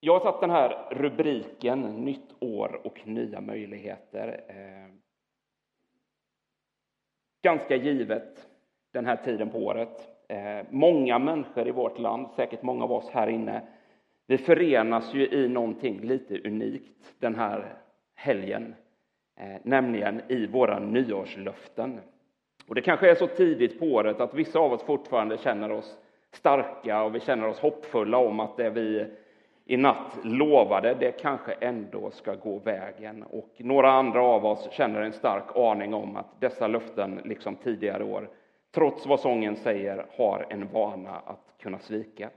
Jag har satt den här rubriken Nytt år och nya möjligheter. Eh, ganska givet den här tiden på året. Eh, många människor i vårt land, säkert många av oss här inne, vi förenas ju i någonting lite unikt den här helgen, eh, nämligen i våra nyårslöften. Och det kanske är så tidigt på året att vissa av oss fortfarande känner oss starka och vi känner oss hoppfulla om att det vi i natt lovade, det kanske ändå ska gå vägen. Och några andra av oss känner en stark aning om att dessa löften, liksom tidigare år, trots vad sången säger, har en vana att kunna svika.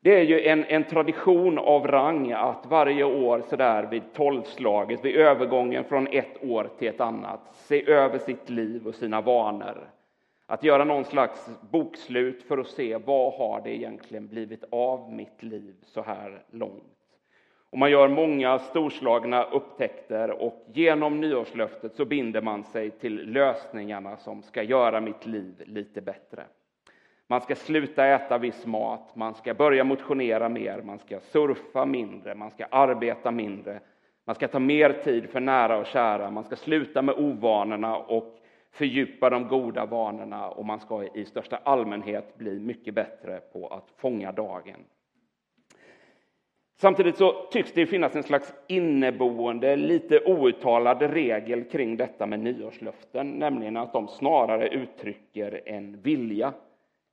Det är ju en, en tradition av rang att varje år sådär vid tolvslaget, vid övergången från ett år till ett annat, se över sitt liv och sina vanor. Att göra någon slags bokslut för att se vad har det egentligen blivit av mitt liv så här långt. Och man gör många storslagna upptäckter och genom nyårslöftet så binder man sig till lösningarna som ska göra mitt liv lite bättre. Man ska sluta äta viss mat, man ska börja motionera mer, man ska surfa mindre, man ska arbeta mindre, man ska ta mer tid för nära och kära, man ska sluta med ovanorna och fördjupa de goda vanorna och man ska i största allmänhet bli mycket bättre på att fånga dagen. Samtidigt så tycks det finnas en slags inneboende, lite outtalad regel kring detta med nyårslöften, nämligen att de snarare uttrycker en vilja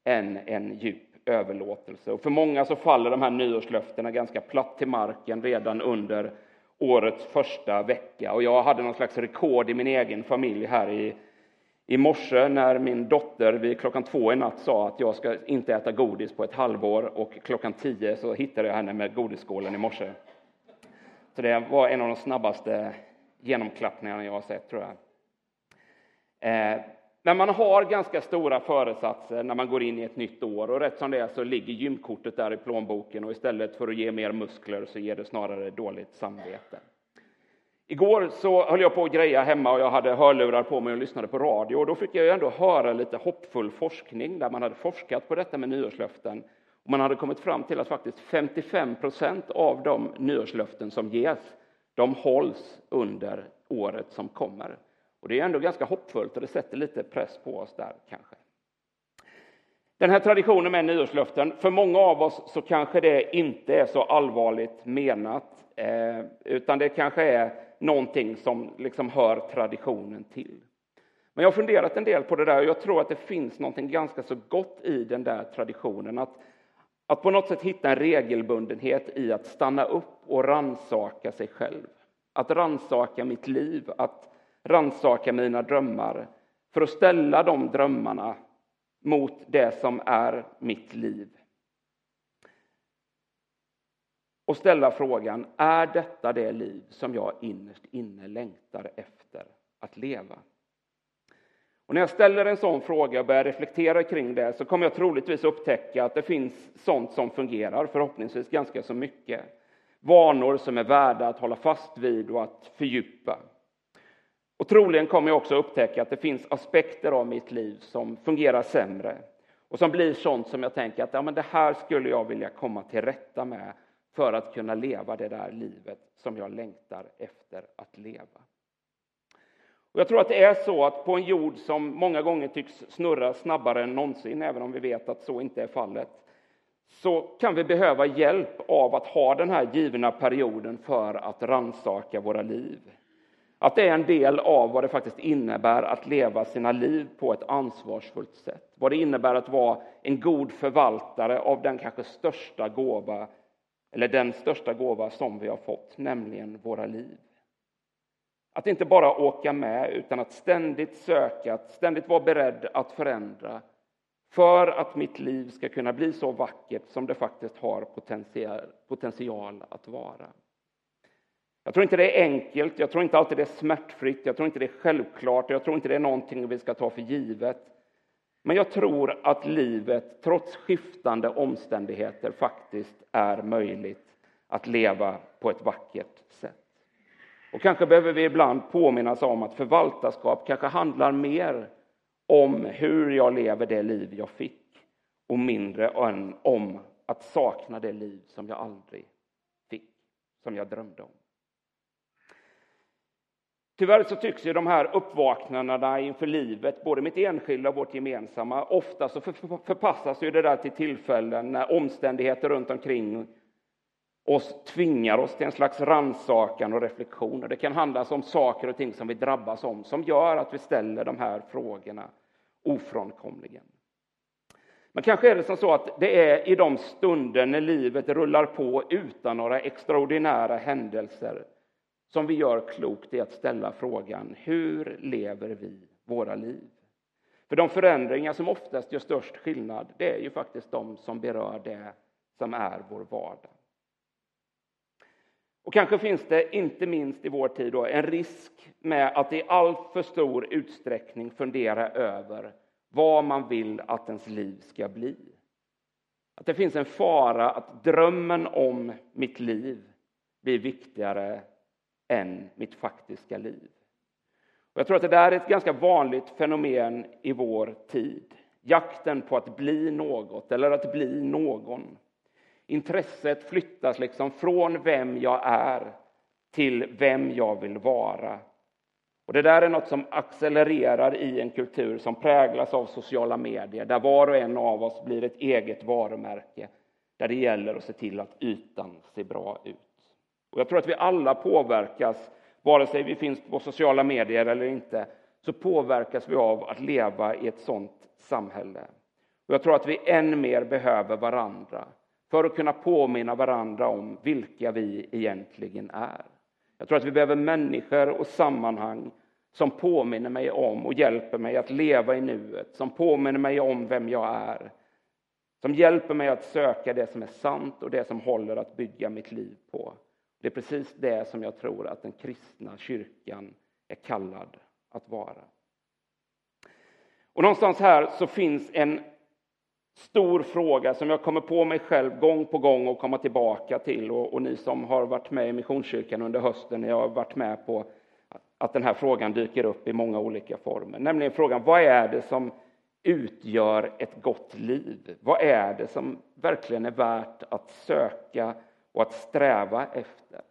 än en djup överlåtelse. Och för många så faller de här nyårslöftena ganska platt till marken redan under årets första vecka. Och jag hade någon slags rekord i min egen familj här i, i morse när min dotter vid klockan två i natt sa att jag ska inte äta godis på ett halvår och klockan tio så hittade jag henne med godisskålen i morse. Så det var en av de snabbaste genomklappningarna jag har sett, tror jag. Eh, men man har ganska stora föresatser när man går in i ett nytt år och rätt som det är så ligger gymkortet där i plånboken och istället för att ge mer muskler så ger det snarare dåligt samvete. Igår så höll jag på att greja hemma och jag hade hörlurar på mig och lyssnade på radio och då fick jag ändå höra lite hoppfull forskning där man hade forskat på detta med nyårslöften. Och man hade kommit fram till att faktiskt 55 procent av de nyårslöften som ges, de hålls under året som kommer. Och det är ändå ganska hoppfullt och det sätter lite press på oss där kanske. Den här traditionen med nyårslöften, för många av oss så kanske det inte är så allvarligt menat, eh, utan det kanske är någonting som liksom hör traditionen till. Men jag har funderat en del på det där och jag tror att det finns någonting ganska så gott i den där traditionen. Att, att på något sätt hitta en regelbundenhet i att stanna upp och ransaka sig själv. Att ransaka mitt liv, att ransaka mina drömmar för att ställa de drömmarna mot det som är mitt liv. Och ställa frågan, är detta det liv som jag innerst inne längtar efter att leva? Och när jag ställer en sån fråga och börjar reflektera kring det så kommer jag troligtvis upptäcka att det finns sånt som fungerar, förhoppningsvis ganska så mycket. Vanor som är värda att hålla fast vid och att fördjupa. Och troligen kommer jag också upptäcka att det finns aspekter av mitt liv som fungerar sämre och som blir sånt som jag tänker att ja, men det här skulle jag vilja komma till rätta med för att kunna leva det där livet som jag längtar efter att leva. Och jag tror att det är så att på en jord som många gånger tycks snurra snabbare än någonsin, även om vi vet att så inte är fallet, så kan vi behöva hjälp av att ha den här givna perioden för att ransaka våra liv. Att det är en del av vad det faktiskt innebär att leva sina liv på ett ansvarsfullt sätt. Vad det innebär att vara en god förvaltare av den kanske största gåva, eller den största gåva som vi har fått, nämligen våra liv. Att inte bara åka med, utan att ständigt söka, att ständigt vara beredd att förändra för att mitt liv ska kunna bli så vackert som det faktiskt har potential att vara. Jag tror inte det är enkelt, jag tror inte alltid det är smärtfritt, jag tror inte det är självklart, jag tror inte det är någonting vi ska ta för givet. Men jag tror att livet, trots skiftande omständigheter, faktiskt är möjligt att leva på ett vackert sätt. Och kanske behöver vi ibland påminnas om att förvaltarskap kanske handlar mer om hur jag lever det liv jag fick och mindre än om att sakna det liv som jag aldrig fick, som jag drömde om. Tyvärr så tycks ju de här uppvaknandena inför livet, både mitt enskilda och vårt gemensamma, ofta så förpassas ju det där till tillfällen när omständigheter runt omkring oss tvingar oss till en slags rannsakan och reflektion. Och det kan handla om saker och ting som vi drabbas om, som gör att vi ställer de här frågorna ofrånkomligen. Men kanske är det som så att det är i de stunder när livet rullar på utan några extraordinära händelser som vi gör klokt i att ställa frågan hur lever vi våra liv? För de förändringar som oftast gör störst skillnad, det är ju faktiskt de som berör det som är vår vardag. Och kanske finns det, inte minst i vår tid, då, en risk med att i alltför stor utsträckning fundera över vad man vill att ens liv ska bli. Att det finns en fara att drömmen om mitt liv blir viktigare än mitt faktiska liv. Och jag tror att det där är ett ganska vanligt fenomen i vår tid. Jakten på att bli något eller att bli någon. Intresset flyttas liksom från vem jag är till vem jag vill vara. Och Det där är något som accelererar i en kultur som präglas av sociala medier, där var och en av oss blir ett eget varumärke, där det gäller att se till att ytan ser bra ut. Och Jag tror att vi alla påverkas, vare sig vi finns på sociala medier eller inte, så påverkas vi av att leva i ett sådant samhälle. Och Jag tror att vi än mer behöver varandra för att kunna påminna varandra om vilka vi egentligen är. Jag tror att vi behöver människor och sammanhang som påminner mig om och hjälper mig att leva i nuet, som påminner mig om vem jag är, som hjälper mig att söka det som är sant och det som håller att bygga mitt liv på. Det är precis det som jag tror att den kristna kyrkan är kallad att vara. Och någonstans här så finns en stor fråga som jag kommer på mig själv gång på gång och komma tillbaka till. Och, och, ni som har varit med i Missionskyrkan under hösten, ni har varit med på att den här frågan dyker upp i många olika former. Nämligen frågan, vad är det som utgör ett gott liv? Vad är det som verkligen är värt att söka och att sträva efter?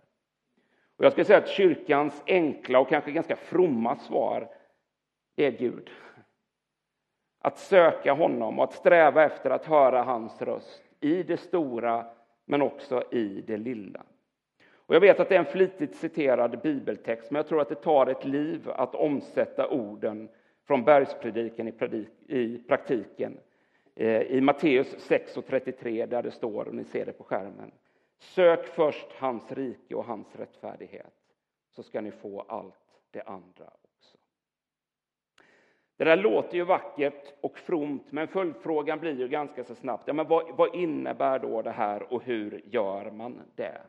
Och jag skulle säga att kyrkans enkla och kanske ganska fromma svar är Gud. Att söka honom och att sträva efter att höra hans röst i det stora men också i det lilla. Och jag vet att det är en flitigt citerad bibeltext, men jag tror att det tar ett liv att omsätta orden från bergspredikan i praktiken. Eh, I Matteus 6 och 33 där det står, och ni ser det på skärmen. Sök först hans rike och hans rättfärdighet, så ska ni få allt det andra också. det där låter ju vackert och fromt, men följdfrågan blir ju ganska så snabbt, ja, men vad, vad innebär då det här och hur gör man det?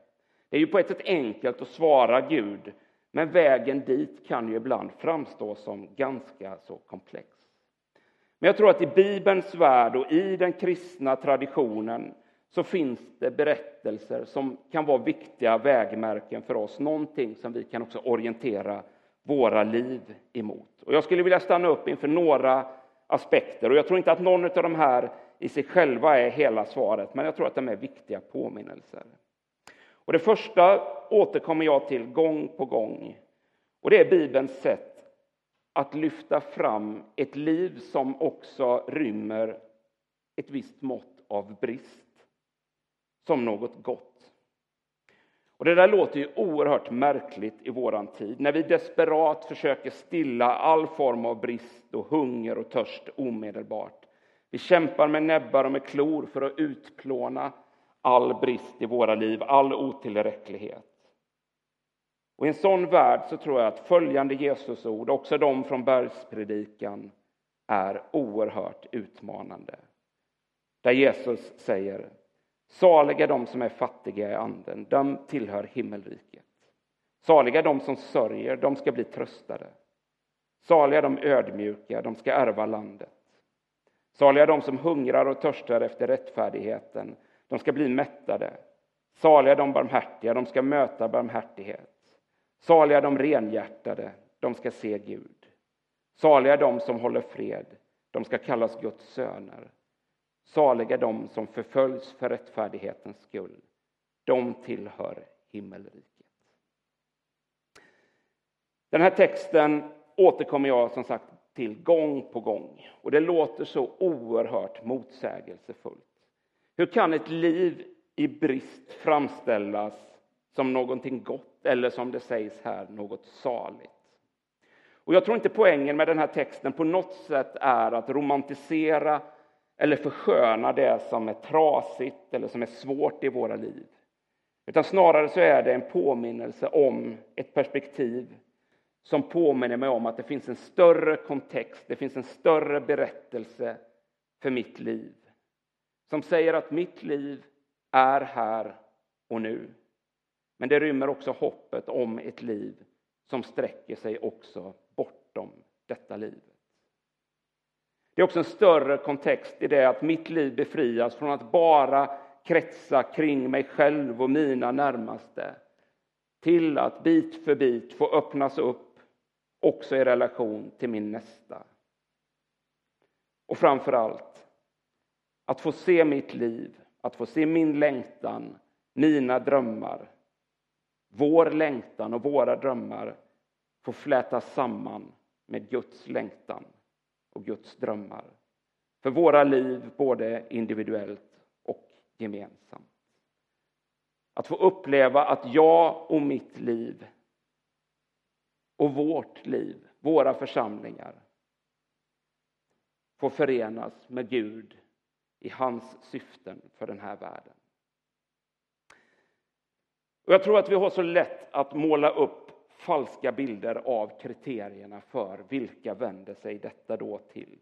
Det är ju på ett sätt enkelt att svara Gud, men vägen dit kan ju ibland framstå som ganska så komplex. Men jag tror att i Bibelns värld och i den kristna traditionen så finns det berättelser som kan vara viktiga vägmärken för oss, någonting som vi kan också orientera våra liv emot. Och jag skulle vilja stanna upp inför några aspekter. Och jag tror inte att någon av de här i sig själva är hela svaret, men jag tror att de är viktiga påminnelser. Och det första återkommer jag till gång på gång. Och det är Bibelns sätt att lyfta fram ett liv som också rymmer ett visst mått av brist som något gott. Och Det där låter ju oerhört märkligt i våran tid, när vi desperat försöker stilla all form av brist och hunger och törst omedelbart. Vi kämpar med näbbar och med klor för att utplåna all brist i våra liv, all otillräcklighet. Och I en sån värld så tror jag att följande Jesusord, också de från bergspredikan, är oerhört utmanande. Där Jesus säger Saliga de som är fattiga i anden, de tillhör himmelriket. Saliga de som sörjer, de ska bli tröstade. Saliga de ödmjuka, de ska ärva landet. Saliga de som hungrar och törstar efter rättfärdigheten, de ska bli mättade. Saliga de barmhärtiga, de ska möta barmhärtighet. Saliga de renhjärtade, de ska se Gud. Saliga de som håller fred, de ska kallas Guds söner. Saliga de som förföljs för rättfärdighetens skull. De tillhör himmelriket. Den här texten återkommer jag som sagt till gång på gång. Och det låter så oerhört motsägelsefullt. Hur kan ett liv i brist framställas som någonting gott eller som det sägs här, något saligt? Och jag tror inte poängen med den här texten på något sätt är att romantisera eller försköna det som är trasigt eller som är svårt i våra liv. Utan snarare så är det en påminnelse om ett perspektiv som påminner mig om att det finns en större kontext, det finns en större berättelse för mitt liv. Som säger att mitt liv är här och nu. Men det rymmer också hoppet om ett liv som sträcker sig också bortom detta livet. Det är också en större kontext i det att mitt liv befrias från att bara kretsa kring mig själv och mina närmaste till att bit för bit få öppnas upp också i relation till min nästa. Och framför allt att få se mitt liv, att få se min längtan, mina drömmar, vår längtan och våra drömmar får flätas samman med Guds längtan och Guds drömmar. För våra liv, både individuellt och gemensamt. Att få uppleva att jag och mitt liv och vårt liv, våra församlingar får förenas med Gud i hans syften för den här världen. Och jag tror att vi har så lätt att måla upp falska bilder av kriterierna för vilka vänder sig detta då till.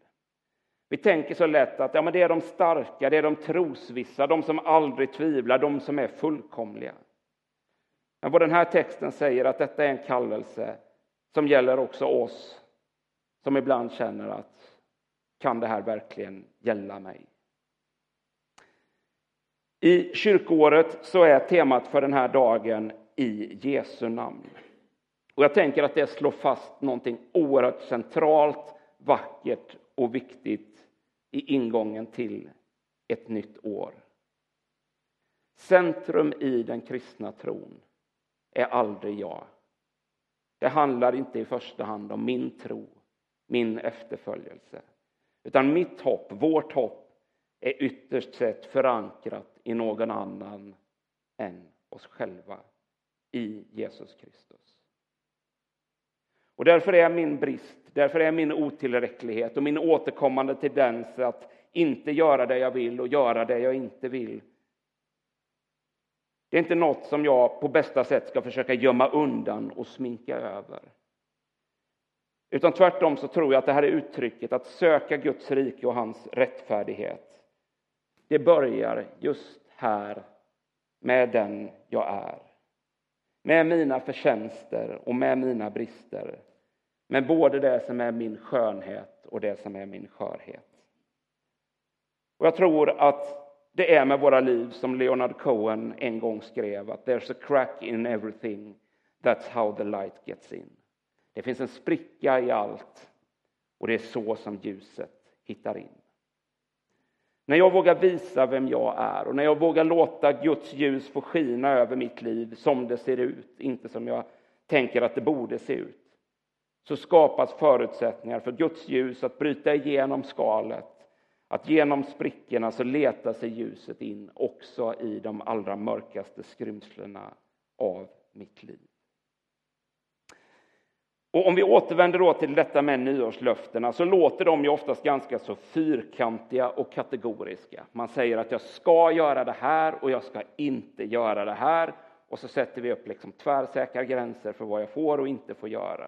Vi tänker så lätt att ja, men det är de starka, det är de trosvissa, de som aldrig tvivlar, de som är fullkomliga. Men vad den här texten säger att detta är en kallelse som gäller också oss som ibland känner att kan det här verkligen gälla mig? I kyrkoåret så är temat för den här dagen i Jesu namn. Och jag tänker att det slår fast någonting oerhört centralt, vackert och viktigt i ingången till ett nytt år. Centrum i den kristna tron är aldrig jag. Det handlar inte i första hand om min tro, min efterföljelse. Utan mitt hopp, vårt hopp, är ytterst sett förankrat i någon annan än oss själva, i Jesus Kristus. Och därför är min brist, därför är min otillräcklighet och min återkommande tendens att inte göra det jag vill och göra det jag inte vill. Det är inte något som jag på bästa sätt ska försöka gömma undan och sminka över. Utan tvärtom så tror jag att det här är uttrycket att söka Guds rike och hans rättfärdighet. Det börjar just här med den jag är. Med mina förtjänster och med mina brister. Med både det som är min skönhet och det som är min skörhet. Och jag tror att det är med våra liv som Leonard Cohen en gång skrev att there's a crack in everything, that's how the light gets in. Det finns en spricka i allt och det är så som ljuset hittar in. När jag vågar visa vem jag är och när jag vågar låta Guds ljus få skina över mitt liv som det ser ut, inte som jag tänker att det borde se ut, så skapas förutsättningar för Guds ljus att bryta igenom skalet, att genom sprickorna så letar sig ljuset in också i de allra mörkaste skrymslena av mitt liv. Och om vi återvänder då till detta med nyårslöftena så låter de ju oftast ganska så fyrkantiga och kategoriska. Man säger att jag ska göra det här och jag ska inte göra det här. Och så sätter vi upp liksom tvärsäkra gränser för vad jag får och inte får göra.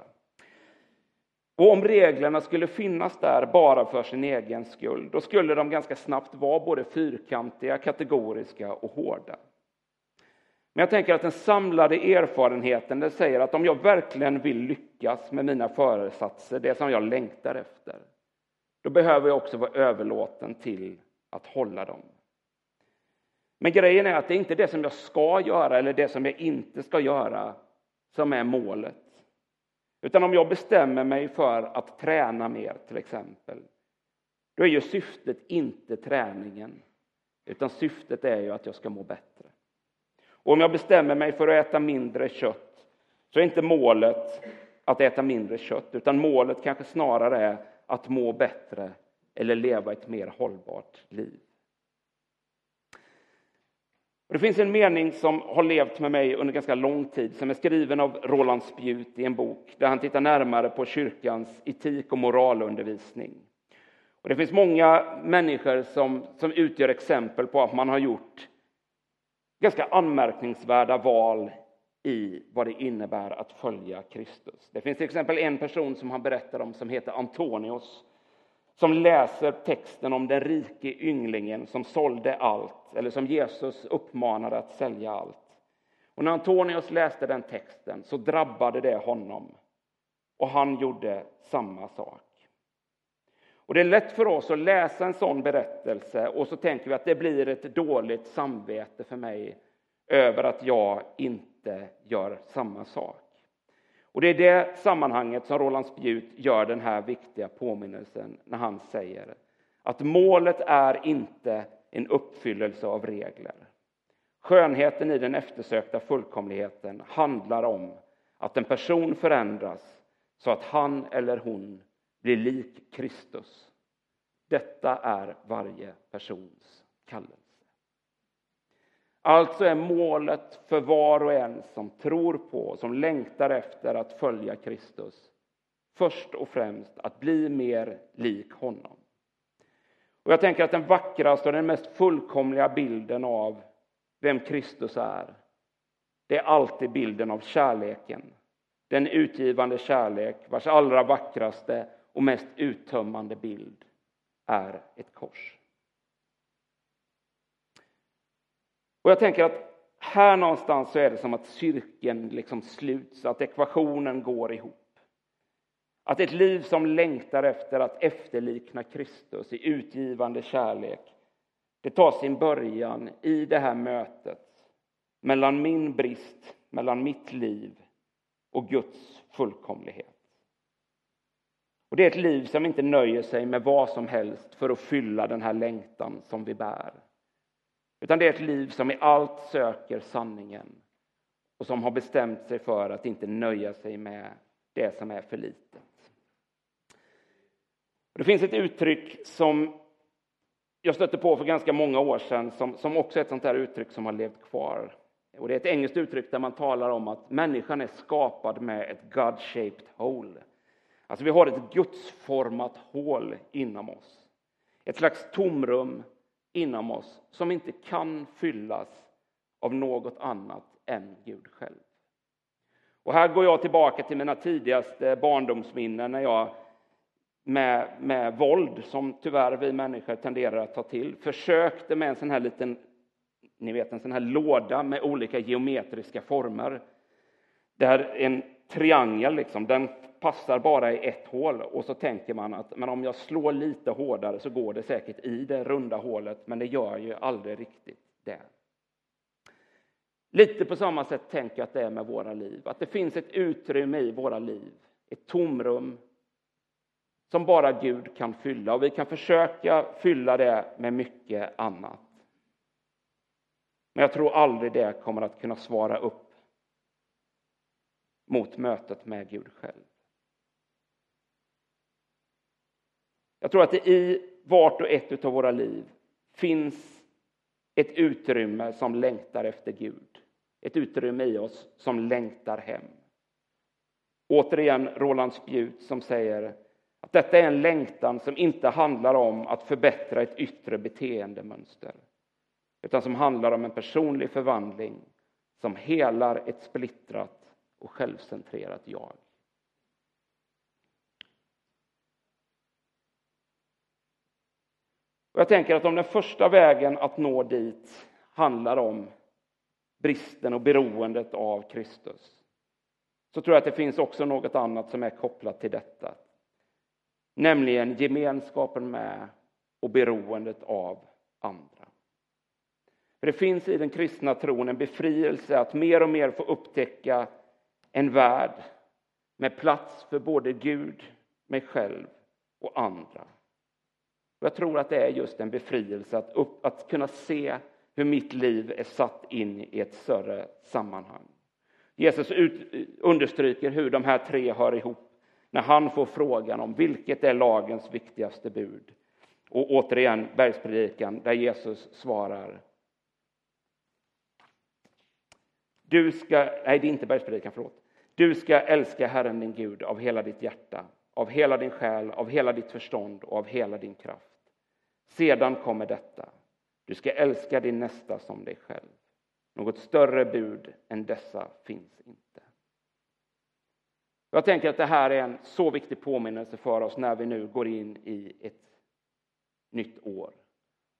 Och om reglerna skulle finnas där bara för sin egen skull, då skulle de ganska snabbt vara både fyrkantiga, kategoriska och hårda. Men jag tänker att den samlade erfarenheten det säger att om jag verkligen vill lyckas med mina föresatser, det som jag längtar efter, då behöver jag också vara överlåten till att hålla dem. Men grejen är att det är inte det som jag ska göra eller det som jag inte ska göra som är målet. Utan om jag bestämmer mig för att träna mer till exempel, då är ju syftet inte träningen, utan syftet är ju att jag ska må bättre. Och om jag bestämmer mig för att äta mindre kött, så är inte målet att äta mindre kött, utan målet kanske snarare är att må bättre eller leva ett mer hållbart liv. Det finns en mening som har levt med mig under ganska lång tid, som är skriven av Roland Spjut i en bok där han tittar närmare på kyrkans etik och moralundervisning. Och det finns många människor som, som utgör exempel på att man har gjort ganska anmärkningsvärda val i vad det innebär att följa Kristus. Det finns till exempel en person som han berättar om som heter Antonius som läser texten om den rike ynglingen som sålde allt, eller som Jesus uppmanade att sälja allt. Och när Antonius läste den texten så drabbade det honom. Och han gjorde samma sak. Och Det är lätt för oss att läsa en sån berättelse och så tänker vi att det blir ett dåligt samvete för mig över att jag inte gör samma sak. Och Det är det sammanhanget som Roland Spjut gör den här viktiga påminnelsen när han säger att målet är inte en uppfyllelse av regler. Skönheten i den eftersökta fullkomligheten handlar om att en person förändras så att han eller hon bli lik Kristus. Detta är varje persons kallelse. Alltså är målet för var och en som tror på, som längtar efter att följa Kristus, först och främst att bli mer lik honom. Och Jag tänker att den vackraste och den mest fullkomliga bilden av vem Kristus är, det är alltid bilden av kärleken. Den utgivande kärlek vars allra vackraste och mest uttömmande bild är ett kors. Och jag tänker att här någonstans så är det som att cirkeln liksom sluts, att ekvationen går ihop. Att ett liv som längtar efter att efterlikna Kristus i utgivande kärlek, det tar sin början i det här mötet mellan min brist, mellan mitt liv och Guds fullkomlighet. Och Det är ett liv som inte nöjer sig med vad som helst för att fylla den här längtan som vi bär. Utan det är ett liv som i allt söker sanningen och som har bestämt sig för att inte nöja sig med det som är för litet. Det finns ett uttryck som jag stötte på för ganska många år sedan som, som också är ett sånt där uttryck som har levt kvar. Och det är ett engelskt uttryck där man talar om att människan är skapad med ett God-shaped hole. Alltså vi har ett gudsformat hål inom oss. Ett slags tomrum inom oss som inte kan fyllas av något annat än Gud själv. Och här går jag tillbaka till mina tidigaste barndomsminnen när jag med, med våld, som tyvärr vi människor tenderar att ta till, försökte med en sån här liten, ni vet en sån här låda med olika geometriska former. Där en triangel, liksom, den passar bara i ett hål och så tänker man att men om jag slår lite hårdare så går det säkert i det runda hålet, men det gör ju aldrig riktigt det. Lite på samma sätt tänker jag att det är med våra liv, att det finns ett utrymme i våra liv, ett tomrum som bara Gud kan fylla och vi kan försöka fylla det med mycket annat. Men jag tror aldrig det kommer att kunna svara upp mot mötet med Gud själv. Jag tror att det i vart och ett av våra liv finns ett utrymme som längtar efter Gud. Ett utrymme i oss som längtar hem. Återigen Roland Spjut som säger att detta är en längtan som inte handlar om att förbättra ett yttre beteendemönster utan som handlar om en personlig förvandling som helar ett splittrat och självcentrerat jag. Och jag tänker att om den första vägen att nå dit handlar om bristen och beroendet av Kristus så tror jag att det finns också något annat som är kopplat till detta. Nämligen gemenskapen med och beroendet av andra. För Det finns i den kristna tron en befrielse att mer och mer få upptäcka en värld med plats för både Gud, mig själv och andra. Och jag tror att det är just en befrielse att, upp, att kunna se hur mitt liv är satt in i ett större sammanhang. Jesus ut, understryker hur de här tre hör ihop när han får frågan om vilket är lagens viktigaste bud. Och återigen bergspredikan där Jesus svarar. Du ska, nej det är inte bergspredikan, förlåt. Du ska älska Herren din Gud av hela ditt hjärta, av hela din själ, av hela ditt förstånd och av hela din kraft. Sedan kommer detta. Du ska älska din nästa som dig själv. Något större bud än dessa finns inte. Jag tänker att det här är en så viktig påminnelse för oss när vi nu går in i ett nytt år.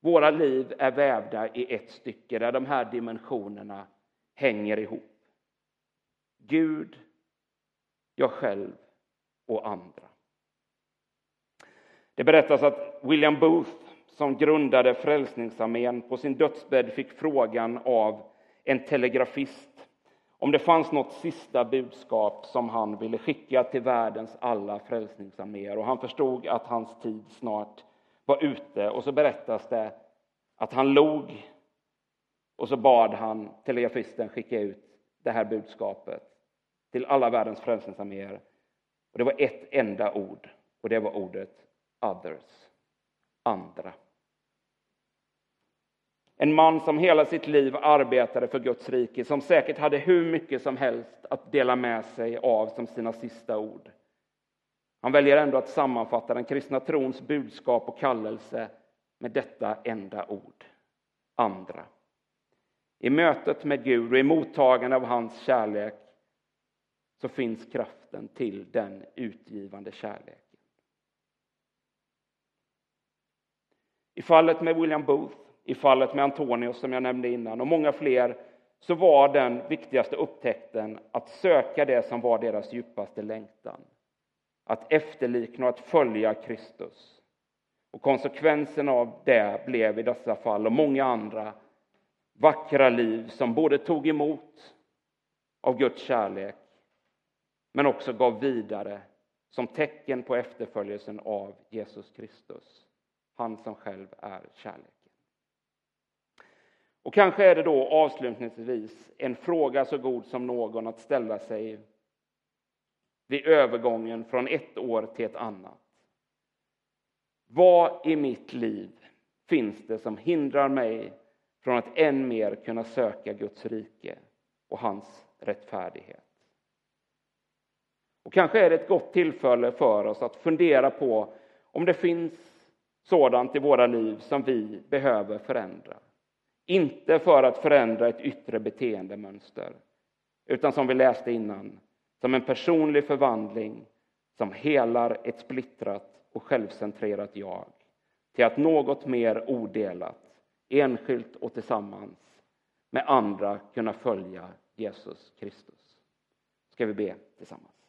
Våra liv är vävda i ett stycke där de här dimensionerna hänger ihop. Gud, jag själv och andra. Det berättas att William Booth, som grundade Frälsningsarmén, på sin dödsbädd fick frågan av en telegrafist om det fanns något sista budskap som han ville skicka till världens alla frälsningsarméer. Och han förstod att hans tid snart var ute. Och så berättas det att han log och så bad han telegrafisten skicka ut det här budskapet till alla världens frälsningsarméer. Och det var ett enda ord, och det var ordet others, andra. En man som hela sitt liv arbetade för Guds rike, som säkert hade hur mycket som helst att dela med sig av som sina sista ord. Han väljer ändå att sammanfatta den kristna trons budskap och kallelse med detta enda ord, andra. I mötet med Gud och i mottagande av hans kärlek så finns kraften till den utgivande kärleken. I fallet med William Booth i fallet med Antonius som jag nämnde innan och många fler så var den viktigaste upptäckten att söka det som var deras djupaste längtan. Att efterlikna och att följa Kristus. Och konsekvensen av det blev i dessa fall och många andra vackra liv som både tog emot av Guds kärlek men också gav vidare som tecken på efterföljelsen av Jesus Kristus. Han som själv är kärleken. Och kanske är det då avslutningsvis en fråga så god som någon att ställa sig vid övergången från ett år till ett annat. Vad i mitt liv finns det som hindrar mig från att än mer kunna söka Guds rike och hans rättfärdighet? Och kanske är det ett gott tillfälle för oss att fundera på om det finns sådant i våra liv som vi behöver förändra. Inte för att förändra ett yttre beteendemönster, utan som vi läste innan, som en personlig förvandling som helar ett splittrat och självcentrerat jag till att något mer odelat, enskilt och tillsammans med andra kunna följa Jesus Kristus. Ska vi be tillsammans.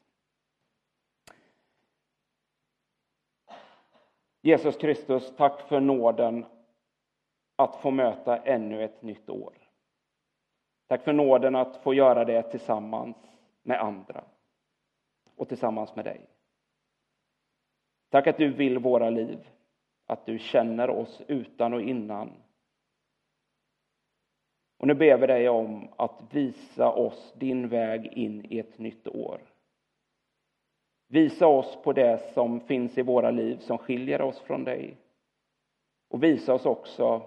Jesus Kristus, tack för nåden att få möta ännu ett nytt år. Tack för nåden att få göra det tillsammans med andra och tillsammans med dig. Tack att du vill våra liv, att du känner oss utan och innan. Och nu ber vi dig om att visa oss din väg in i ett nytt år. Visa oss på det som finns i våra liv som skiljer oss från dig. Och visa oss också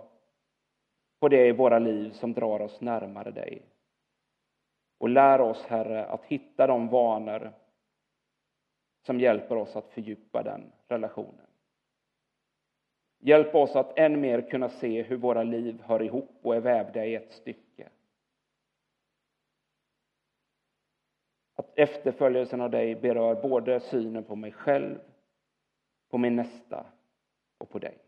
på det i våra liv som drar oss närmare dig. Och lär oss, Herre, att hitta de vanor som hjälper oss att fördjupa den relationen. Hjälp oss att än mer kunna se hur våra liv hör ihop och är vävda i ett stycke. Efterföljelsen av dig berör både synen på mig själv, på min nästa och på dig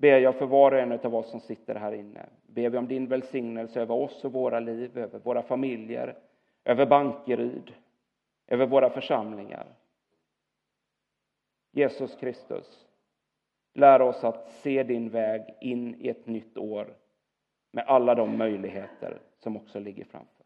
ber jag för var och en av oss som sitter här inne. Ber vi om din välsignelse över oss och våra liv, över våra familjer, över Bankeryd, över våra församlingar. Jesus Kristus, lär oss att se din väg in i ett nytt år med alla de möjligheter som också ligger framför.